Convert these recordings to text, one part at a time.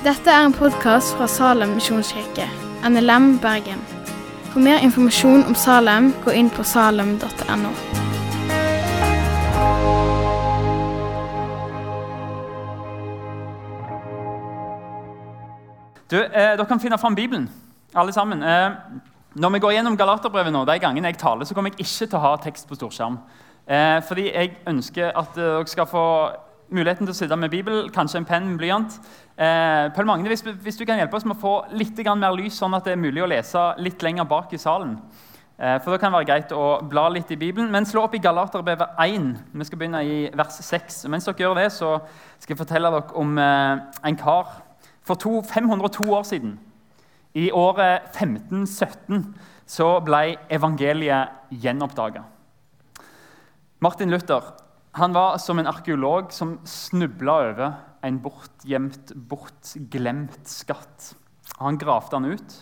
Dette er en podkast fra Salem misjonskirke, NLM Bergen. For mer informasjon om Salem, gå inn på salem.no. Du, eh, Dere kan finne fram Bibelen, alle sammen. Eh, når vi går gjennom Galaterbrevet nå, de gangene jeg taler, så kommer jeg ikke til å ha tekst på storskjerm. Eh, fordi jeg ønsker at dere skal få muligheten til å sitte med Bibel, kanskje en penn, blyant. Eh, Pøl Magne, hvis, hvis, du kan hjelpe oss med å få litt mer lys, sånn at det er mulig å lese litt lenger bak i salen. Eh, for det kan være greit å bla litt i Bibelen. Men slå opp i Galaterbrevet 1. Vi skal begynne i vers 6. Mens dere gjør det, så skal jeg fortelle dere om eh, en kar for to, 502 år siden. I året 1517 så ble evangeliet gjenoppdaga. Martin Luther han var som en arkeolog som snubla over en bortgjemt, bortglemt skatt. Han gravde den ut,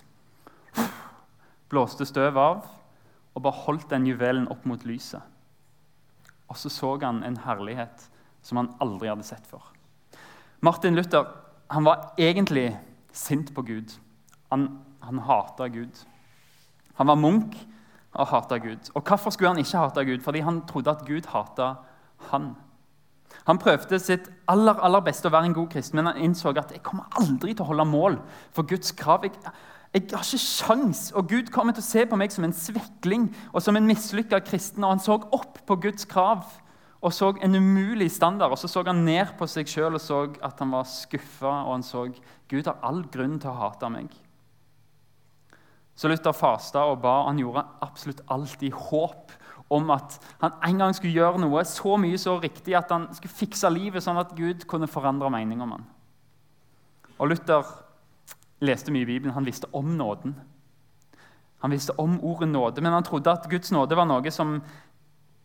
blåste støv av og bare holdt den juvelen opp mot lyset. Og så så han en herlighet som han aldri hadde sett før. Martin Luther han var egentlig sint på Gud. Han, han hata Gud. Han var munk og hata Gud. Og Hvorfor skulle han ikke hate Gud? Fordi han trodde at Gud hata han. Han prøvde sitt aller, aller beste å være en god kristen, men han innså at jeg kommer aldri til å holde mål for Guds krav. Jeg, jeg har ikke sjans, og Gud kommer til å se på meg som en svekling og som en mislykka kristen. Og han så opp på Guds krav og så en umulig standard. Og så så han ned på seg sjøl og så at han var skuffa, og han så Gud har all grunn til å hate meg. Så Luther fasta og ba, og han gjorde absolutt alt i håp om at han en gang skulle gjøre noe så mye så riktig at han skulle fikse livet sånn at Gud kunne forandre mening om ham. Og Luther leste mye i Bibelen. Han visste om nåden. Han visste om ordet nåde, men han trodde at Guds nåde var noe som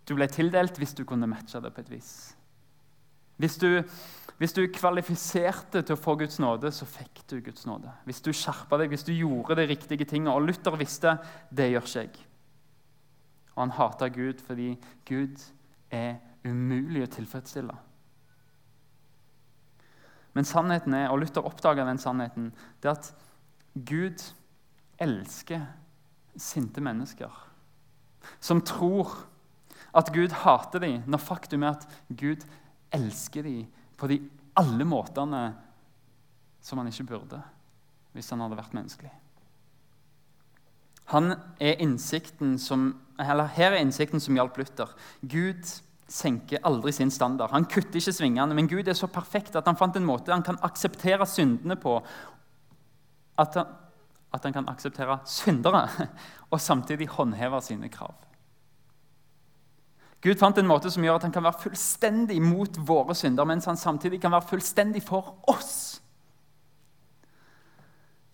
du ble tildelt hvis du kunne matche det på et vis. Hvis du, hvis du kvalifiserte til å få Guds nåde, så fikk du Guds nåde. Hvis du skjerpa deg, hvis du gjorde de riktige tingene. Og Luther visste det gjør ikke jeg. Og han hata Gud fordi Gud er umulig å tilfredsstille. Men sannheten er, og Luther oppdaga den sannheten, det er at Gud elsker sinte mennesker som tror at Gud hater dem, når faktum er at Gud elsker dem på de alle måtene som han ikke burde hvis han hadde vært menneskelig. Han er innsikten som, eller her er innsikten som hjalp Luther. Gud senker aldri sin standard. Han kutter ikke svingene, men Gud er så perfekt at han fant en måte han kan akseptere syndene på. At han, at han kan akseptere syndere og samtidig håndheve sine krav. Gud fant en måte som gjør at han kan være fullstendig mot våre synder, mens han samtidig kan være fullstendig for oss.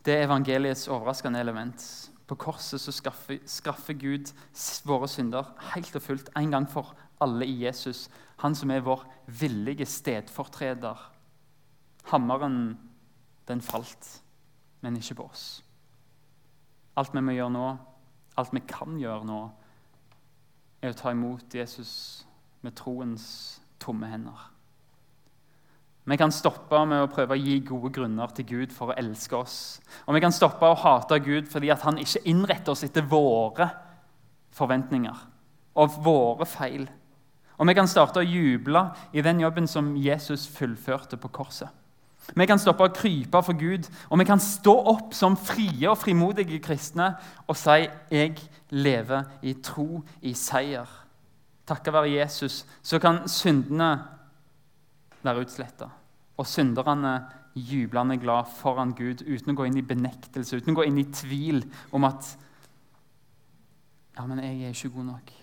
Det er evangeliets overraskende element. På korset så skaffer, skaffer Gud våre synder helt og fullt en gang for alle i Jesus. Han som er vår villige stedfortreder. Hammeren, den falt, men ikke på oss. Alt vi må gjøre nå, alt vi kan gjøre nå, er å ta imot Jesus med troens tomme hender. Vi kan stoppe med å prøve å gi gode grunner til Gud for å elske oss. Og vi kan stoppe å hate Gud fordi han ikke innretter oss etter våre forventninger og våre feil. Og vi kan starte å juble i den jobben som Jesus fullførte på korset. Vi kan stoppe å krype for Gud, og vi kan stå opp som frie og frimodige kristne og si 'Jeg lever i tro, i seier'. Takket være Jesus så kan syndene være utsletta, og synderne jublende glad foran Gud uten å gå inn i benektelse, uten å gå inn i tvil om at 'Ja, men jeg er ikke god nok'.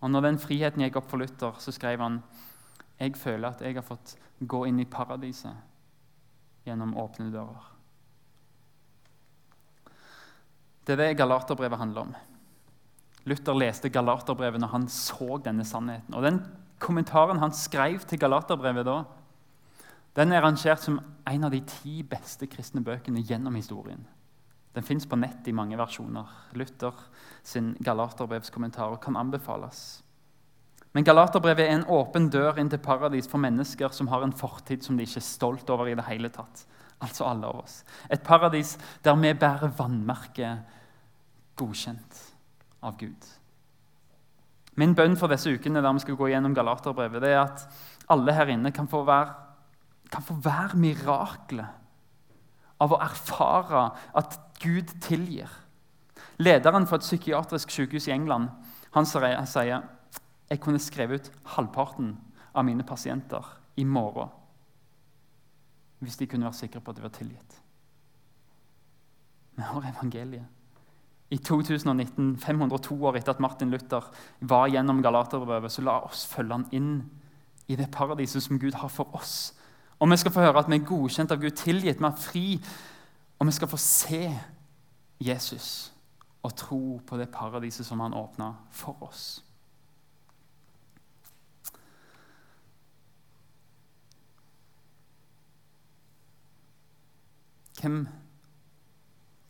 Og når den friheten gikk opp for Luther, så skrev han jeg føler at jeg har fått gå inn i paradiset gjennom åpne dører. Det er det Galaterbrevet handler om. Luther leste Galaterbrevet når han så denne sannheten. Og Den kommentaren han skrev til Galaterbrevet da, den er rangert som en av de ti beste kristne bøkene gjennom historien. Den fins på nett i mange versjoner. Luther sin Galaterbrevskommentarer kan anbefales. Men Galaterbrevet er en åpen dør inn til paradis for mennesker som har en fortid som de ikke er stolt over i det hele tatt. Altså alle av oss. Et paradis der vi bærer vannmerket godkjent av Gud. Min bønn for disse ukene der vi skal gå gjennom Galaterbrevet, det er at alle her inne kan få være, kan få være miraklet av å erfare at Gud tilgir. Lederen for et psykiatrisk sykehus i England han sier jeg kunne skrevet ut halvparten av mine pasienter i morgen hvis de kunne være sikre på at de var tilgitt. Vi har evangeliet. I 2019, 502 år etter at Martin Luther var gjennom Galaterbrevet, så la oss følge han inn i det paradiset som Gud har for oss. Og vi skal få høre at vi er godkjent av Gud, tilgitt, vi er fri. Og vi skal få se Jesus og tro på det paradiset som han åpna for oss. Hvem,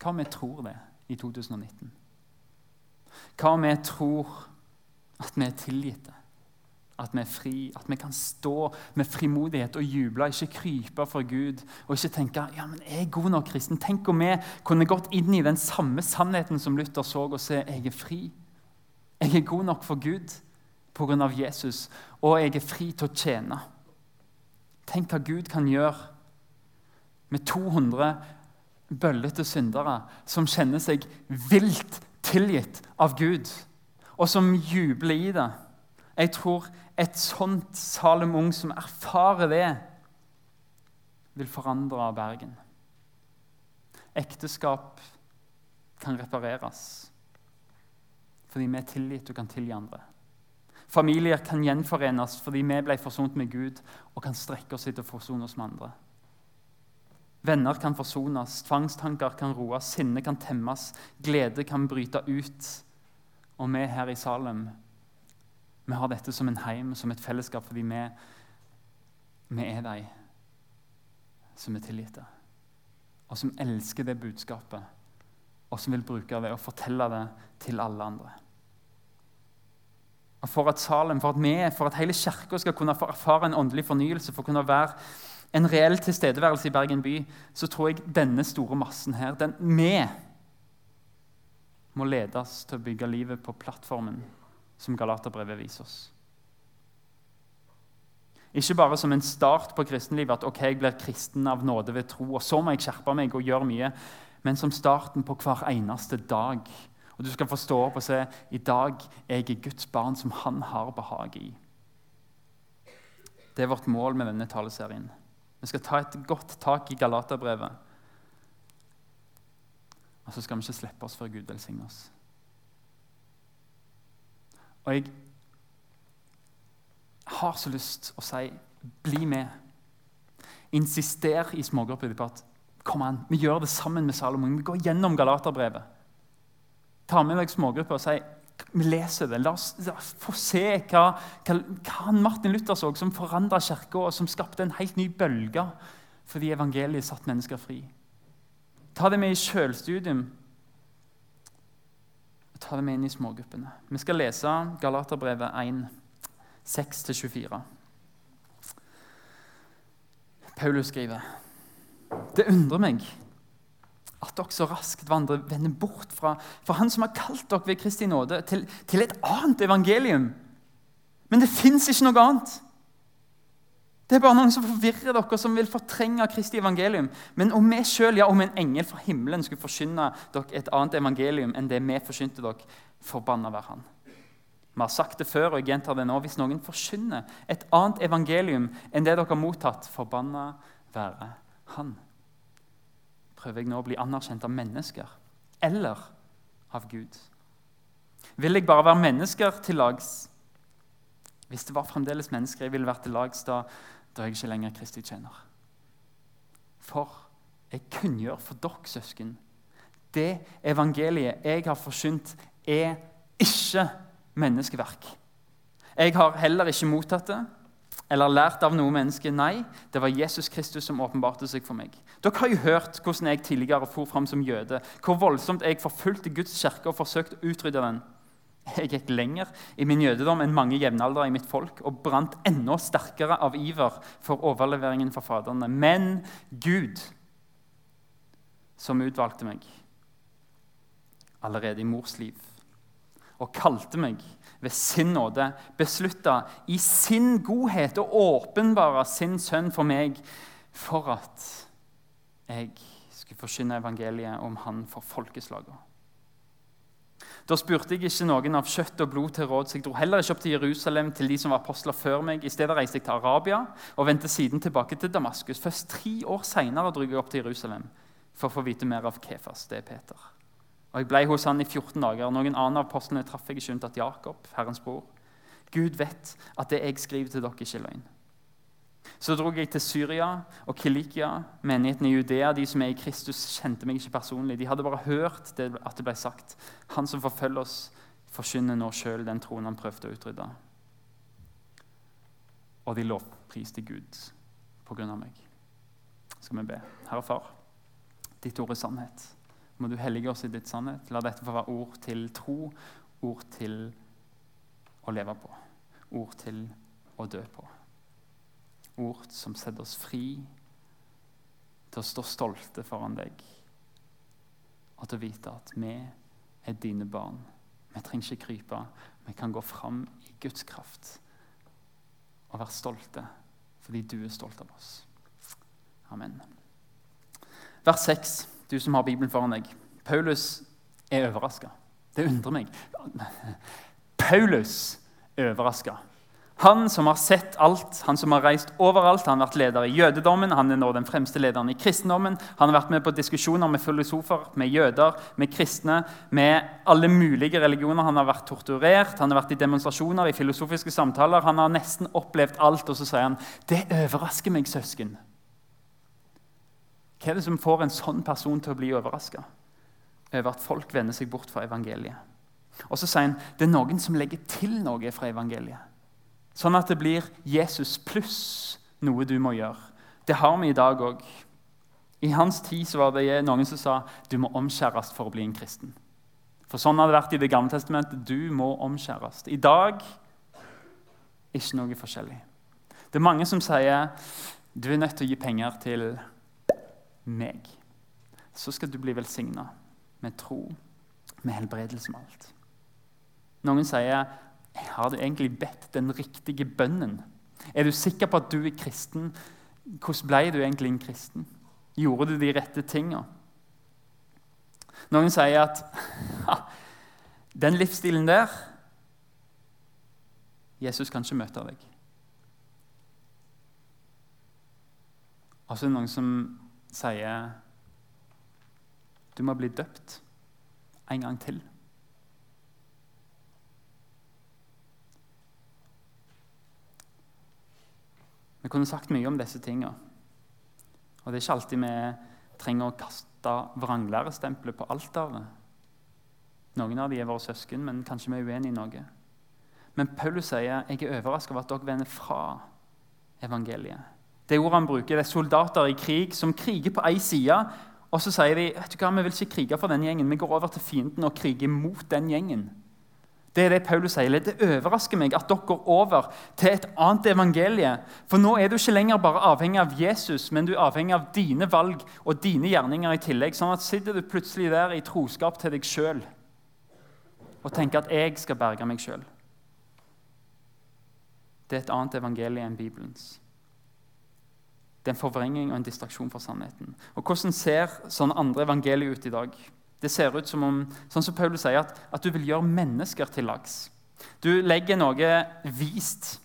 hva vi tror det i 2019? Hva vi tror at vi er tilgitte? At vi er fri, at vi kan stå med frimodighet og juble, ikke krype for Gud og ikke tenke ja, men jeg er god nok kristen. Tenk om vi kunne gått inn i den samme sannheten som Luther så, og se jeg er fri. Jeg er god nok for Gud pga. Jesus, og jeg er fri til å tjene. Tenk hva Gud kan gjøre med 200 bøllete syndere som kjenner seg vilt tilgitt av Gud, og som jubler i det. Jeg tror et sånt Salem Ung som erfarer det, vil forandre Bergen. Ekteskap kan repareres fordi vi er tilgitt og kan tilgi andre. Familier kan gjenforenes fordi vi ble forsont med Gud og kan strekke oss etter å forsone oss med andre. Venner kan forsones, tvangstanker kan roes, sinne kan temmes, glede kan bryte ut. Og vi her i Salem vi har dette som en heim, som et fellesskap, fordi vi, vi er de som er tilgitte. Og som elsker det budskapet, og som vil bruke det og fortelle det til alle andre. Og For at Salem, for at vi, for at hele kirka skal kunne erfare en åndelig fornyelse, for å kunne være en reell tilstedeværelse i Bergen by, så tror jeg denne store massen her, den vi, må ledes til å bygge livet på plattformen som Galaterbrevet viser oss. Ikke bare som en start på kristenlivet, at ok, jeg blir kristen av nåde ved tro, og så må jeg skjerpe meg og gjøre mye, men som starten på hver eneste dag. Og Du skal få stå opp og se i dag er jeg Guds barn som Han har behag i. Det er vårt mål med denne taleserien. Vi skal ta et godt tak i Galaterbrevet. Og så skal vi ikke slippe oss før Gud velsigner oss. Og jeg har så lyst å si bli med. Insister i smågrupper på at kom an, vi gjør det sammen med Salomon. Vi går gjennom Galaterbrevet. Ta med deg smågrupper og si vi leser det. La oss, la oss få se hva, hva, hva, Martin Luther så, som forandra kirka, og som skapte en helt ny bølge fordi evangeliet satte mennesker fri. Ta det med i sjølstudium. Ta det med inn i smågruppene. Vi skal lese Galaterbrevet 1, 6-24. Paulus skriver Det undrer meg at dere så raskt vandrer, vender bort fra, fra Han som har kalt dere ved Kristi nåde, til, til et annet evangelium. Men det fins ikke noe annet. Det er bare noen som forvirrer dere, som vil fortrenge Kristi evangelium. Men om vi selv, ja, om en engel fra himmelen skulle forkynne dere et annet evangelium enn det vi forsynte dere, forbanna være han. Vi har sagt det før, og jeg gjentar det nå. Hvis noen forkynner et annet evangelium enn det dere har mottatt, forbanna være han prøver jeg nå å bli anerkjent av mennesker eller av Gud? Vil jeg bare være mennesker til lags? Hvis det var fremdeles mennesker jeg ville vært til lags, da, da jeg ikke lenger Kristi tjener. For jeg kunngjør for dere, søsken, det evangeliet jeg har forsynt, er ikke menneskeverk. Jeg har heller ikke mottatt det eller lært av noe menneske. Nei, det var Jesus Kristus som åpenbarte seg for meg. Dere har jo hørt hvordan jeg tidligere for fram som jøde, hvor voldsomt jeg forfulgte Guds kirke og forsøkte å utrydde den. Jeg gikk lenger i min jødedom enn mange jevnaldrende i mitt folk og brant enda sterkere av iver for overleveringen for faderne. Men Gud, som utvalgte meg allerede i mors liv og kalte meg ved sin nåde, beslutta i sin godhet å åpenbare sin sønn for meg for at jeg skulle forsyne evangeliet om han for folkeslagene. Da spurte jeg ikke noen av kjøtt og blod til råd, så Jeg dro heller ikke opp til Jerusalem til de som var apostler før meg. I stedet reiste jeg til Arabia og vendte siden tilbake til Damaskus. Først tre år seinere dro jeg opp til Jerusalem for å få vite mer av Kefas. Det er Peter. Og Jeg ble hos han i 14 dager. Noen annen av apostlene traff jeg ikke unntatt Jakob, Herrens bror. Gud vet at det jeg skriver til dere, ikke er løgn. Så dro jeg til Syria og Kilikia, menigheten i Judea. De som er i Kristus, kjente meg ikke personlig. De hadde bare hørt det, at det ble sagt. Han som forfølger oss, forkynner nå sjøl den troen han prøvde å utrydde. Og de lovpriste Gud på grunn av meg. Skal vi be. Herre Far, ditt ord er sannhet. Må du hellige oss i ditt sannhet. La dette få være ord til tro, ord til å leve på, ord til å dø på ord som setter oss fri til å stå stolte foran deg. Og til å vite at vi er dine barn. Vi trenger ikke krype. Vi kan gå fram i Guds kraft og være stolte fordi du er stolt av oss. Amen. Vers 6, du som har Bibelen foran deg. Paulus er overraska. Det undrer meg. Paulus er overraska. Han som har sett alt, han som har reist overalt, han har vært leder i jødedommen, han er nå den fremste lederen i kristendommen. Han har vært med på diskusjoner med filosofer, med jøder, med kristne, med alle mulige religioner. Han har vært torturert, han har vært i demonstrasjoner, i filosofiske samtaler. Han har nesten opplevd alt, og så sier han det overrasker meg, søsken. Hva er det som får en sånn person til å bli overraska over at folk vender seg bort fra evangeliet? Og så sier han det er noen som legger til noe fra evangeliet. Sånn at det blir Jesus pluss noe du må gjøre. Det har vi i dag òg. I hans tid var det noen som sa du må omskjæres for å bli en kristen. For sånn har det vært i Det gamle testamentet. Du må omskjæres. I dag ikke noe forskjellig. Det er mange som sier du er nødt til å gi penger til meg. Så skal du bli velsigna med tro, med helbredelse med alt. Noen sier har du egentlig bedt den riktige bønnen? Er du sikker på at du er kristen? Hvordan ble du egentlig en kristen? Gjorde du de rette tinga? Noen sier at ha, den livsstilen der Jesus kan ikke møte deg. Og så er det noen som sier du må bli døpt en gang til. Vi kunne sagt mye om disse tingene. Og det er ikke alltid vi trenger å kaste vranglærestempelet på alteret. Noen av de er våre søsken, men kanskje vi er uenige i noe. Men Paulus sier jeg er overrasket over at dere vender fra evangeliet. Det ordet han bruker, det er soldater i krig som kriger på én side. Og så sier de vet du hva, vi vil ikke krige for den gjengen, vi går over til fienden og kriger mot den gjengen. Det er det Paulus sier. Det overrasker meg at dere går over til et annet evangelie. For nå er du ikke lenger bare avhengig av Jesus, men du er avhengig av dine valg og dine gjerninger i tillegg. Sånn at sitter du plutselig der i troskap til deg sjøl og tenker at 'jeg skal berge meg sjøl'. Det er et annet evangelie enn Bibelens. Det er en forvrenging og en distraksjon fra sannheten. Og Hvordan ser sånne andre evangelier ut i dag? Det ser ut som om sånn som Paulus sier, at, at du vil gjøre mennesker til lags. Du legger noe vist,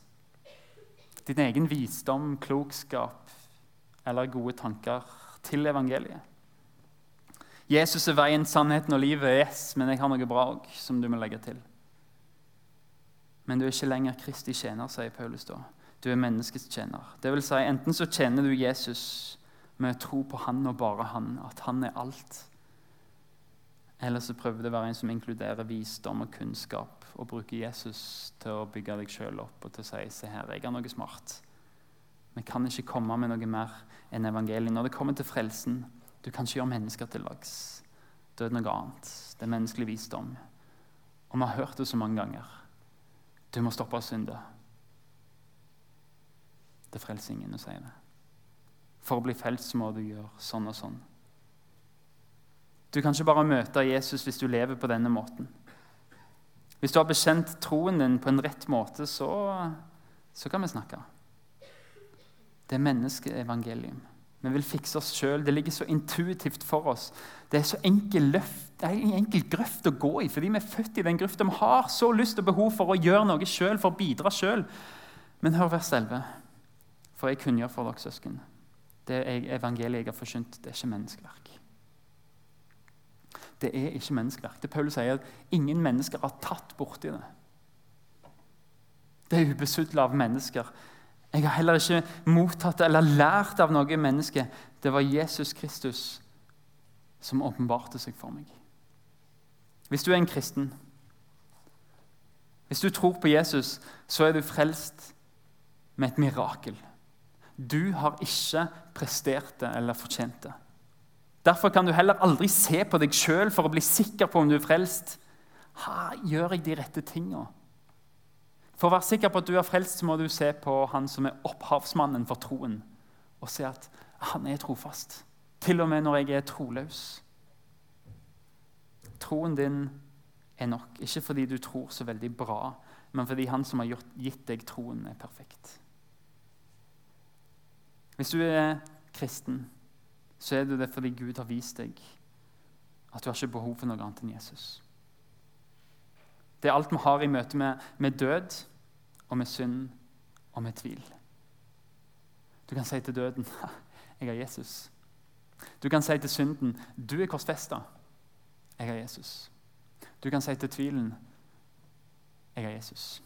din egen visdom, klokskap eller gode tanker, til evangeliet. Jesus er veien, sannheten og livet. Yes, men jeg har noe bra òg som du må legge til. Men du er ikke lenger Kristi tjener, sier Paulus da. Du er menneskets tjener. Det vil si, enten så tjener du Jesus med tro på han og bare han, at han er alt. Eller så prøver det å være en som inkluderer visdom og kunnskap, og bruker Jesus til å bygge deg sjøl opp og til å si se her, jeg har noe smart. Vi kan ikke komme med noe mer enn evangeliet. Når det kommer til frelsen, du kan ikke gjøre mennesker til lags. Da er noe annet. Det er menneskelig visdom. Og vi har hørt det så mange ganger. Du må stoppe å synde. Det frelser ingen å si det. For å bli frelst må du gjøre sånn og sånn. Du kan ikke bare møte Jesus hvis du lever på denne måten. Hvis du har bekjent troen din på en rett måte, så, så kan vi snakke. Det er menneskeevangelium. Vi vil fikse oss sjøl. Det ligger så intuitivt for oss. Det er så enkel, løft, det er en enkel grøft å gå i, fordi vi er født i den grøfta. Vi har så lyst og behov for å gjøre noe sjøl, for å bidra sjøl. Men hør vers 11. For jeg kunngjør for dere søsken. Det evangeliet jeg har forkynt, det er ikke menneskeverk. Det er ikke menneskeverk. Det Paulus sier at ingen mennesker har tatt borti det. Det er ubesudla av mennesker. Jeg har heller ikke mottatt eller lært av noe menneske. Det var Jesus Kristus som åpenbarte seg for meg. Hvis du er en kristen, hvis du tror på Jesus, så er du frelst med et mirakel. Du har ikke prestert det eller fortjent det. Derfor kan du heller aldri se på deg sjøl for å bli sikker på om du er frelst. Ha, gjør jeg de rette tinga? For å være sikker på at du er frelst, så må du se på han som er opphavsmannen for troen, og se at han er trofast. Til og med når jeg er troløs. Troen din er nok, ikke fordi du tror så veldig bra, men fordi han som har gitt deg troen, er perfekt. Hvis du er kristen, så er det det fordi Gud har vist deg at du har ikke behov for noe annet enn Jesus. Det er alt vi har i møte med, med død og med synd og med tvil. Du kan si til døden 'Jeg har Jesus'. Du kan si til synden 'Du er korsfesta'. Jeg har Jesus. Du kan si til tvilen 'Jeg har Jesus'.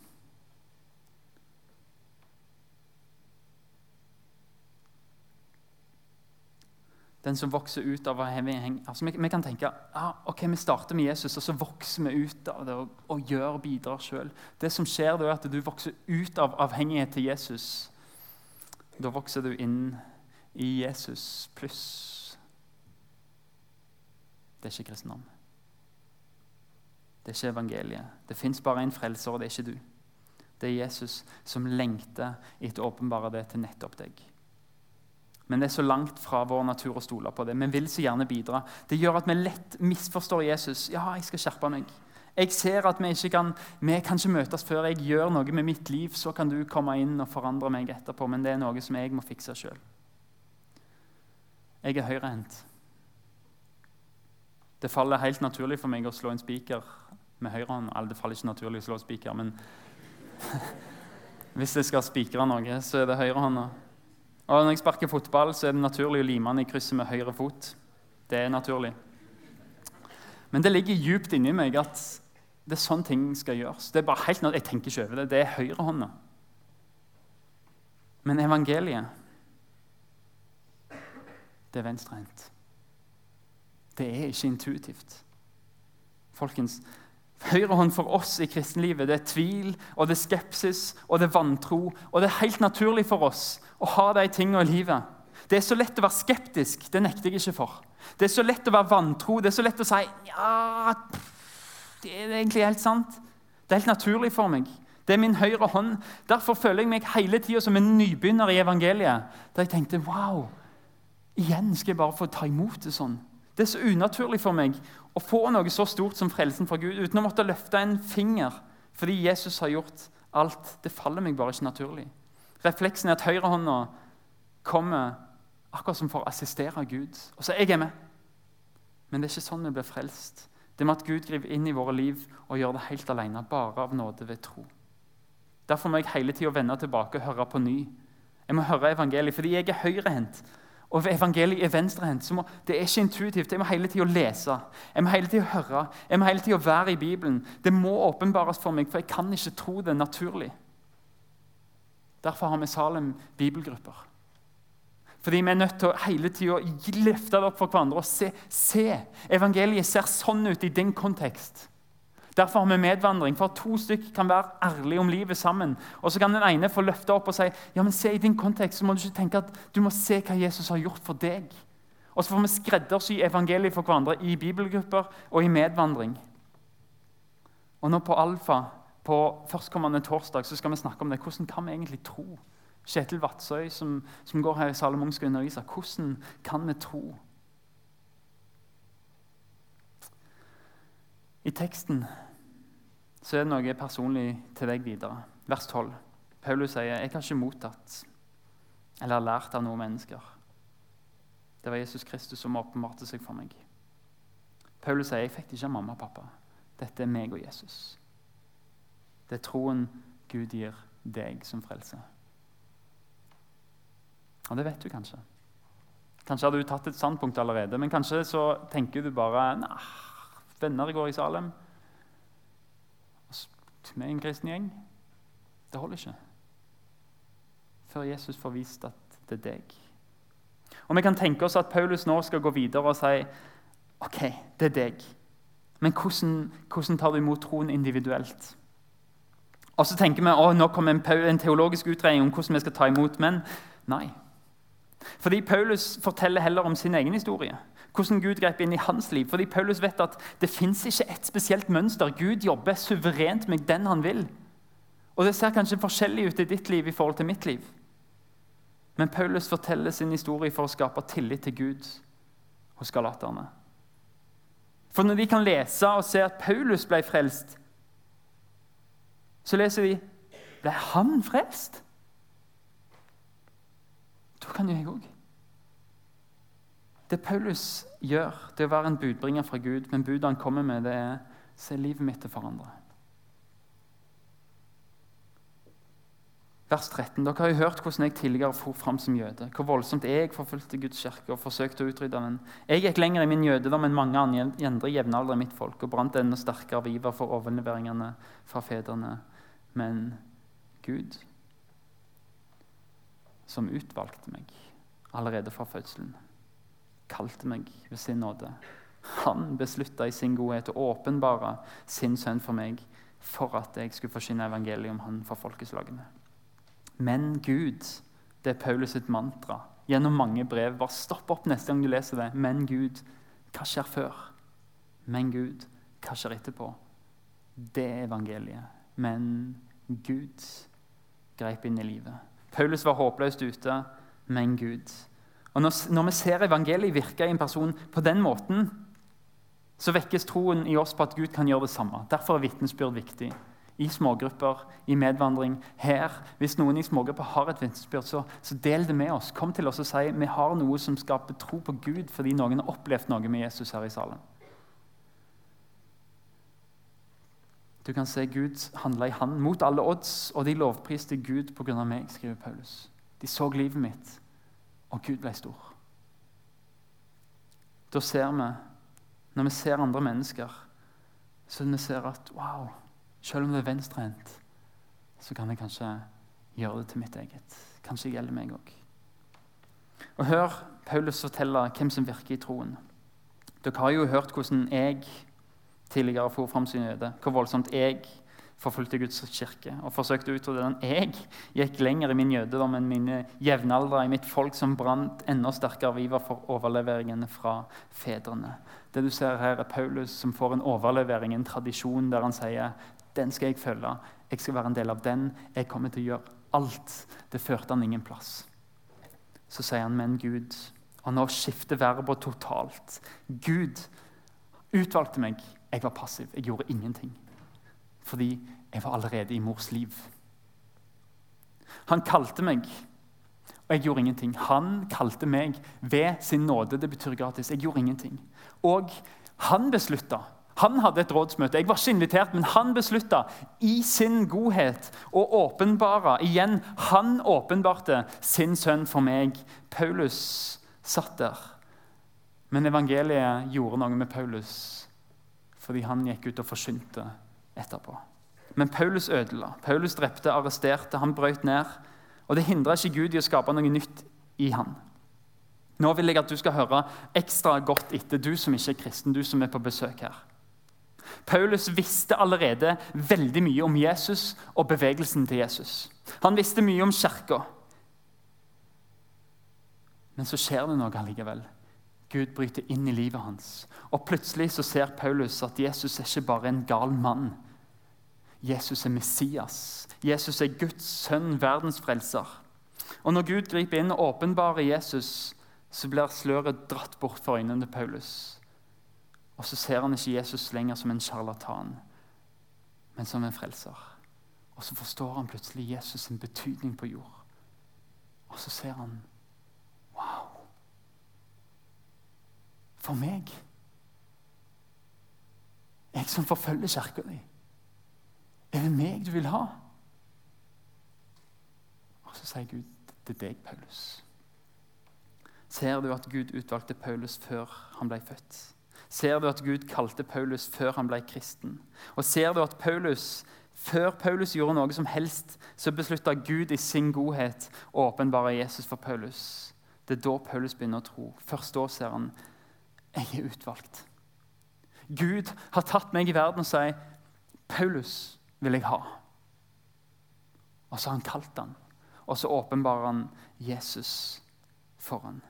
Den som vokser ut av altså vi, vi, kan tenke ah, ok, vi starter med Jesus, og så vokser vi ut av det og, og gjør og bidrar sjøl. Det som skjer, det er at du vokser ut av avhengighet til Jesus. Da vokser du inn i Jesus pluss. Det er ikke kristendom. Det er ikke evangeliet. Det fins bare en frelser, og det er ikke du. Det er Jesus som lengter etter å åpenbare det til nettopp deg. Men det er så langt fra vår natur å stole på det. Vi vil så gjerne bidra. Det gjør at vi lett misforstår Jesus. Ja, jeg skal skjerpe meg. Jeg ser at vi ikke kan, vi kan ikke møtes før jeg gjør noe med mitt liv. Så kan du komme inn og forandre meg etterpå, men det er noe som jeg må fikse sjøl. Jeg er høyrehendt. Det faller helt naturlig for meg å slå en spiker med høyrehånd. Det faller ikke naturlig å slå en spiker, men hvis jeg skal spikre noe, så er det høyrehånda. Og Når jeg sparker fotball, så er det naturlig å lime den i krysset med høyre fot. Det er naturlig. Men det ligger djupt inni meg at det er sånn ting skal gjøres. Det er bare helt, Jeg tenker ikke over det. Det er høyrehånda. Men evangeliet, det er venstrehendt. Det er ikke intuitivt. Folkens, Høyrehånd for oss i kristenlivet det er tvil, og det er skepsis og det er vantro. Og det er helt naturlig for oss å ha de tingene i livet. Det er så lett å være skeptisk. Det nekter jeg ikke for. Det er så lett å være vantro. Det er så lett å si ja, det er egentlig helt sant. Det er helt naturlig for meg. Det er min høyre hånd. Derfor føler jeg meg hele tida som en nybegynner i evangeliet. Der jeg tenkte wow, igjen skal jeg bare få ta imot det sånn. Det er så unaturlig for meg å få noe så stort som frelsen fra Gud uten å måtte løfte en finger fordi Jesus har gjort alt. Det faller meg bare ikke naturlig. Refleksen er at høyrehånda kommer akkurat som for å assistere Gud. Og så er jeg med. Men det er ikke sånn vi blir frelst. Det med at Gud griper inn i våre liv og gjør det helt alene, bare av nåde ved tro. Derfor må jeg hele tida vende tilbake og høre på ny. Jeg må høre evangeliet fordi jeg er høyrehendt. Og evangeliet er venstrehendt. Det er ikke intuitivt. Jeg må hele tida lese, jeg må hele tida høre, jeg må hele tida være i Bibelen. Det må åpenbares for meg, for jeg kan ikke tro det naturlig. Derfor har vi Salem bibelgrupper. Fordi vi er nødt til å hele tida løfte det opp for hverandre og se, se. Evangeliet ser sånn ut i din kontekst. Derfor har vi medvandring, for at to stykker kan være ærlige om livet sammen. Og Så kan den ene få løfte opp og si ja, men se i din kontekst, så må du ikke tenke at du må se hva Jesus har gjort for deg. Og Så får vi skreddersy evangeliet for hverandre i bibelgrupper og i medvandring. Og nå på Alfa, på førstkommende torsdag, så skal vi snakke om det. Hvordan kan vi egentlig tro? Kjetil Vatsøy, som, som går her i Salomon, skal undervise. Hvordan kan vi tro? I teksten så er det noe personlig til deg videre. Vers 12. Paulus sier, 'Jeg har ikke mottatt eller lært av noen mennesker.' Det var Jesus Kristus som åpenbarte seg for meg. Paulus sier, 'Jeg fikk ikke av mamma og pappa. Dette er meg og Jesus.' Det er troen Gud gir deg som frelse. Og det vet du kanskje. Kanskje har du tatt et standpunkt allerede, men kanskje så tenker du bare Nei, venner går i Salem. Er en kristen gjeng. Det holder ikke. Før Jesus får vist at det er deg. Og Vi kan tenke oss at Paulus nå skal gå videre og si ok, det er deg. Men hvordan, hvordan tar du imot troen individuelt? Og så tenker vi å, nå kommer en, en teologisk utredning om hvordan vi skal ta imot. Men nei. Fordi Paulus forteller heller om sin egen historie. Hvordan Gud grep inn i hans liv. Fordi Paulus vet at det fins ikke et spesielt mønster. Gud jobber suverent med den han vil. Og Det ser kanskje forskjellig ut i ditt liv i forhold til mitt liv. Men Paulus forteller sin historie for å skape tillit til Gud hos galaterne. For når de kan lese og se at Paulus ble frelst, så leser de ble han frelst. Da kan jo jeg òg. Det Paulus gjør, det er å være en budbringer fra Gud, men budet han kommer med, det er se livet mitt til forandre. Vers 13. Dere har jo hørt hvordan jeg tidligere for fram som jøde. Hvor voldsomt jeg forfulgte Guds kirke og forsøkte å utrydde den. Jeg gikk lenger i min jødedom enn mange andre jevnaldrende i mitt folk og brant enda sterkere viver for overleveringene fra fedrene. Men Gud, som utvalgte meg allerede fra fødselen, kalte meg ved sin nåde. Han beslutta i sin godhet å åpenbare sin sønn for meg for at jeg skulle forsyne evangeliet om han for folkeslagene. Men Gud, det er Paulus sitt mantra gjennom mange brev. Bare stopp opp neste gang du leser det. Men Gud, hva skjer før? Men Gud, hva skjer etterpå? Det er evangeliet. Men Gud greip inn i livet. Paulus var håpløst ute, men Gud. Og når, vi ser evangeliet virke i en person på den måten, så vekkes troen i oss på at Gud kan gjøre det samme. Derfor er vitnesbyrd viktig i smågrupper, i medvandring. Her, Hvis noen i smågrupper har et vitnesbyrd, så, så, del det med oss. Kom til oss og si vi har noe som skaper tro på Gud fordi noen har opplevd noe med Jesus her i salen. Du kan se Gud handle i hand mot alle odds, og de lovpriste Gud pga. meg, skriver Paulus. De så livet mitt, og Gud ble stor. Da ser vi, når vi ser andre mennesker, så vi ser at wow, selv om det er venstrehendt, så kan jeg kanskje gjøre det til mitt eget. Kanskje gjelder meg òg. Og Hør Paulus fortelle hvem som virker i troen. Dere har jo hørt hvordan jeg tidligere for fram sin jøde. Hvor voldsomt jeg forfulgte Guds kirke og forsøkte å utrydde den. Jeg gikk lenger i min jødedom enn mine jevnaldrende i mitt folk, som brant enda sterkere viver for overleveringene fra fedrene. Det du ser her er Paulus som får en overlevering, en tradisjon, der han sier den skal jeg følge. Jeg skal være en del av den. Jeg kommer til å gjøre alt. Det førte han ingen plass. Så sier han, men Gud Og nå skifter verbet totalt. Gud utvalgte meg. Jeg var passiv. Jeg gjorde ingenting. Fordi jeg var allerede i mors liv. Han kalte meg, og jeg gjorde ingenting. Han kalte meg ved sin nåde. Det betyr gratis. Jeg gjorde ingenting. Og han beslutta han hadde et rådsmøte. Jeg var ikke invitert, men han beslutta i sin godhet å åpenbare igjen. Han åpenbarte sin sønn for meg. Paulus satt der. Men evangeliet gjorde noe med Paulus fordi han gikk ut og forsynte etterpå. Men Paulus ødela. Paulus drepte, arresterte, han brøt ned. Og det hindra ikke Gud i å skape noe nytt i han. Nå vil jeg at du skal høre ekstra godt etter, du som ikke er kristen, du som er på besøk her. Paulus visste allerede veldig mye om Jesus og bevegelsen til Jesus. Han visste mye om kirka. Men så skjer det noe allikevel. Gud bryter inn i livet hans. Og Plutselig så ser Paulus at Jesus er ikke bare en gal mann, Jesus er Messias. Jesus er Guds sønn, verdens frelser. Og Når Gud griper inn og åpenbarer Jesus, så blir sløret dratt bort for øynene til Paulus. Og så ser han ikke Jesus lenger som en sjarlatan, men som en frelser. Og så forstår han plutselig Jesus' sin betydning på jord. Og så ser han Wow! For meg Jeg som forfølger kirka di. Er det meg du vil ha? Og så sier Gud, er deg, Paulus. Ser du at Gud utvalgte Paulus før han ble født? Ser du at Gud kalte Paulus før han ble kristen? Og ser du at Paulus, før Paulus gjorde noe som helst, så beslutta Gud i sin godhet å åpenbare Jesus for Paulus? Det er da Paulus begynner å tro. Først da ser han jeg er utvalgt. Gud har tatt meg i verden og sier, 'Paulus vil jeg ha.' Og så har han kalt han, og så åpenbarer han Jesus for han.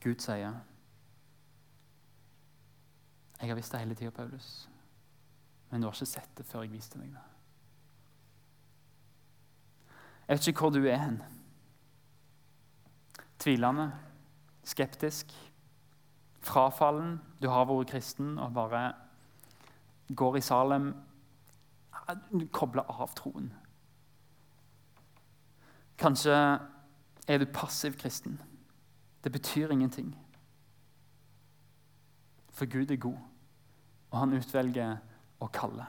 Gud sier, 'Jeg har visst det hele tida, Paulus, men du har ikke sett det før jeg viste deg det.' Jeg vet ikke hvor du er hen. Tvilende, skeptisk, frafallen. Du har vært kristen og bare går i Salem. Du kobler av troen. Kanskje er du passiv kristen. Det betyr ingenting. For Gud er god, og han utvelger å kalle.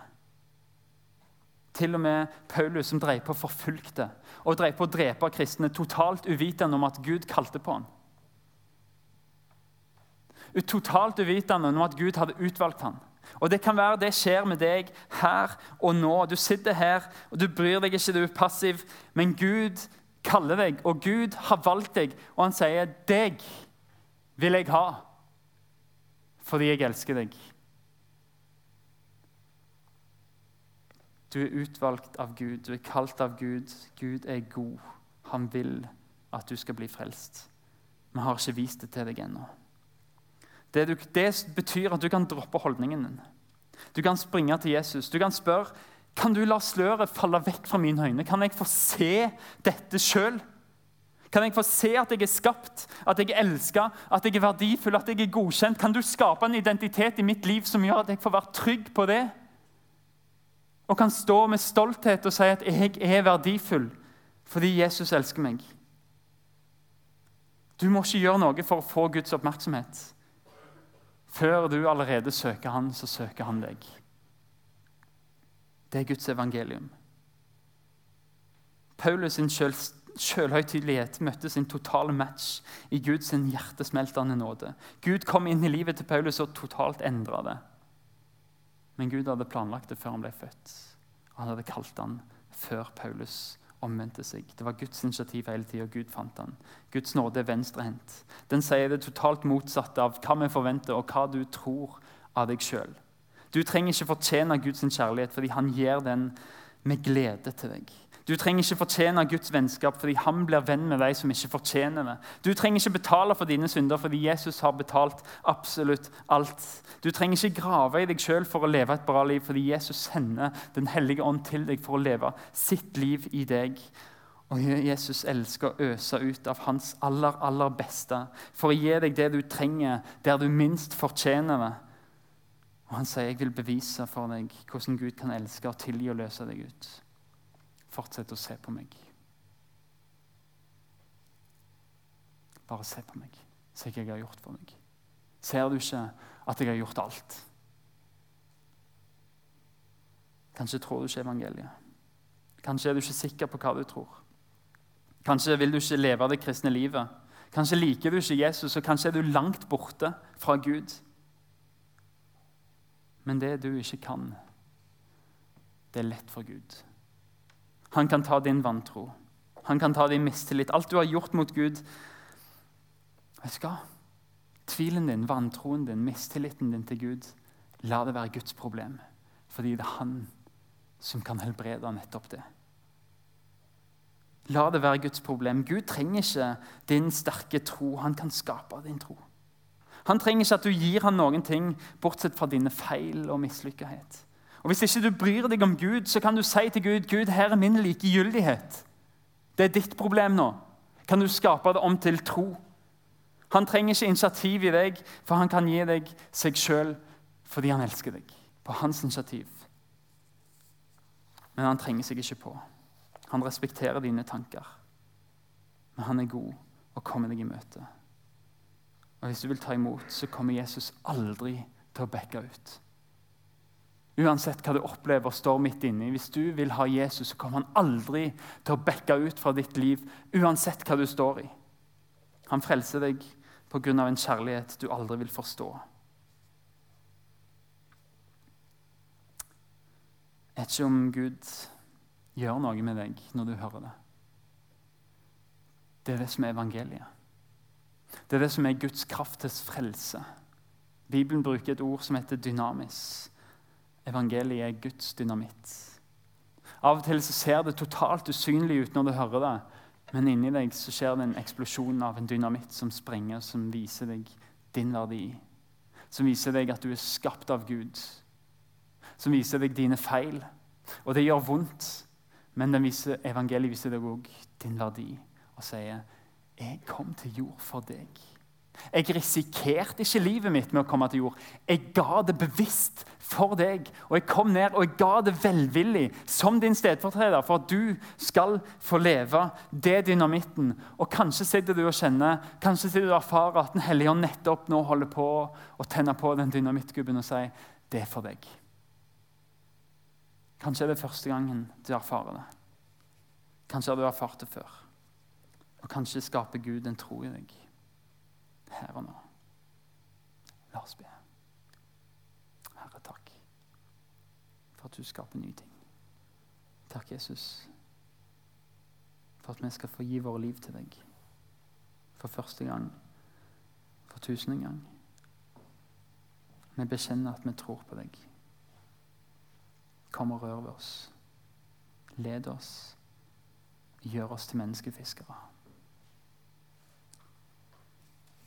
Til og med Paulus, som drev på forfulgte og drev på å drepe kristne, totalt uvitende om at Gud kalte på ham. Totalt uvitende om at Gud hadde utvalgt ham. Og Det kan være det skjer med deg her og nå. Du sitter her, og du bryr deg ikke, du er passiv. Men Gud kaller deg, og Gud har valgt deg, og han sier, 'Deg vil jeg ha, fordi jeg elsker deg'. Du er utvalgt av Gud, du er kalt av Gud. Gud er god. Han vil at du skal bli frelst. Vi har ikke vist det til deg ennå. Det, det betyr at du kan droppe holdningen din. Du kan springe til Jesus. Du kan spørre kan du la sløret falle vekk fra mine øyne. Kan jeg få se dette sjøl? Kan jeg få se at jeg er skapt, at jeg er elska, at jeg er verdifull, at jeg er godkjent? Kan du skape en identitet i mitt liv som gjør at jeg får være trygg på det? Og kan stå med stolthet og si at jeg er verdifull fordi Jesus elsker meg? Du må ikke gjøre noe for å få Guds oppmerksomhet. Før du allerede søker Han, så søker Han deg. Det er Guds evangelium. Paulus sin selv, selvhøytidelighet møtte sin totale match i Guds hjertesmeltende nåde. Gud kom inn i livet til Paulus og totalt endra det. Men Gud hadde planlagt det før han ble født. Han hadde kalt han før Paulus omvendte seg. Det var Guds initiativ hele tida, Gud fant han. Guds nåde er venstrehendt. Den sier det totalt motsatte av hva vi forventer, og hva du tror av deg sjøl. Du trenger ikke fortjene Guds kjærlighet, fordi han gir den med glede til deg. Du trenger ikke fortjene Guds vennskap, fordi han blir venn med deg som ikke fortjener det. Du trenger ikke betale for dine synder, fordi Jesus har betalt absolutt alt. Du trenger ikke grave i deg sjøl for å leve et bra liv, fordi Jesus sender Den hellige ånd til deg for å leve sitt liv i deg. Og Jesus elsker å øse ut av hans aller, aller beste for å gi deg det du trenger, der du minst fortjener det. Og han sier, 'Jeg vil bevise for deg hvordan Gud kan elske og tilgi og løse deg ut.' Fortsett å se på meg. Bare se på meg. Se hva jeg har gjort for meg. Ser du ikke at jeg har gjort alt? Kanskje tror du ikke evangeliet. Kanskje er du ikke sikker på hva du tror. Kanskje vil du ikke leve det kristne livet. Kanskje liker du ikke Jesus, og kanskje er du langt borte fra Gud. Men det du ikke kan, det er lett for Gud. Han kan ta din vantro. Han kan ta din mistillit. Alt du har gjort mot Gud. Vet du hva? Tvilen din, vantroen din, mistilliten din til Gud, la det være Guds problem. Fordi det er han som kan helbrede nettopp det. La det være Guds problem. Gud trenger ikke din sterke tro. Han kan skape din tro. Han trenger ikke at du gir ham noen ting, bortsett fra dine feil og mislykkethet. Og Hvis ikke du bryr deg om Gud, så kan du si til Gud Gud, her er min likegyldighet. Det er ditt problem nå. Kan du skape det om til tro? Han trenger ikke initiativ i deg, for han kan gi deg seg sjøl fordi han elsker deg. På hans initiativ. Men han trenger seg ikke på. Han respekterer dine tanker. Men han er god og kommer deg i møte. Og Hvis du vil ta imot, så kommer Jesus aldri til å backe ut. Uansett hva du opplever og står midt inni. Hvis du vil ha Jesus, så kommer han aldri til å backe ut fra ditt liv, uansett hva du står i. Han frelser deg pga. en kjærlighet du aldri vil forstå. Jeg vet ikke om Gud gjør noe med deg når du hører det. Det er det som er evangeliet. Det er det som er Guds kraft til frelse. Bibelen bruker et ord som heter dynamis. Evangeliet er Guds dynamitt. Av og til så ser det totalt usynlig ut når du hører det, men inni deg så skjer det en eksplosjon av en dynamitt som sprenger, som viser deg din verdi. Som viser deg at du er skapt av Gud. Som viser deg dine feil. Og det gjør vondt, men viser, evangeliet viser deg òg din verdi og sier 'Jeg kom til jord for deg'. Jeg risikerte ikke livet mitt med å komme til jord. Jeg ga det bevisst for deg. Og jeg kom ned og jeg ga det velvillig som din stedfortreder for at du skal få leve det dynamitten. Og kanskje sitter du og kjenner, kanskje sitter du og erfarer at Den hellige ånd nettopp nå holder på å tenne på den dynamittgubben og sier det er for deg. Kanskje er det første gangen du erfarer det. Kanskje har du erfart det før. Og kanskje skaper Gud en tro i deg her og nå. La oss be. Herre, takk for at du skaper nye ting. Takk, Jesus, for at vi skal få gi våre liv til deg. For første gang, for tusende gang. Vi bekjenner at vi tror på deg. Kom og rør ved oss. Led oss. Gjør oss til menneskefiskere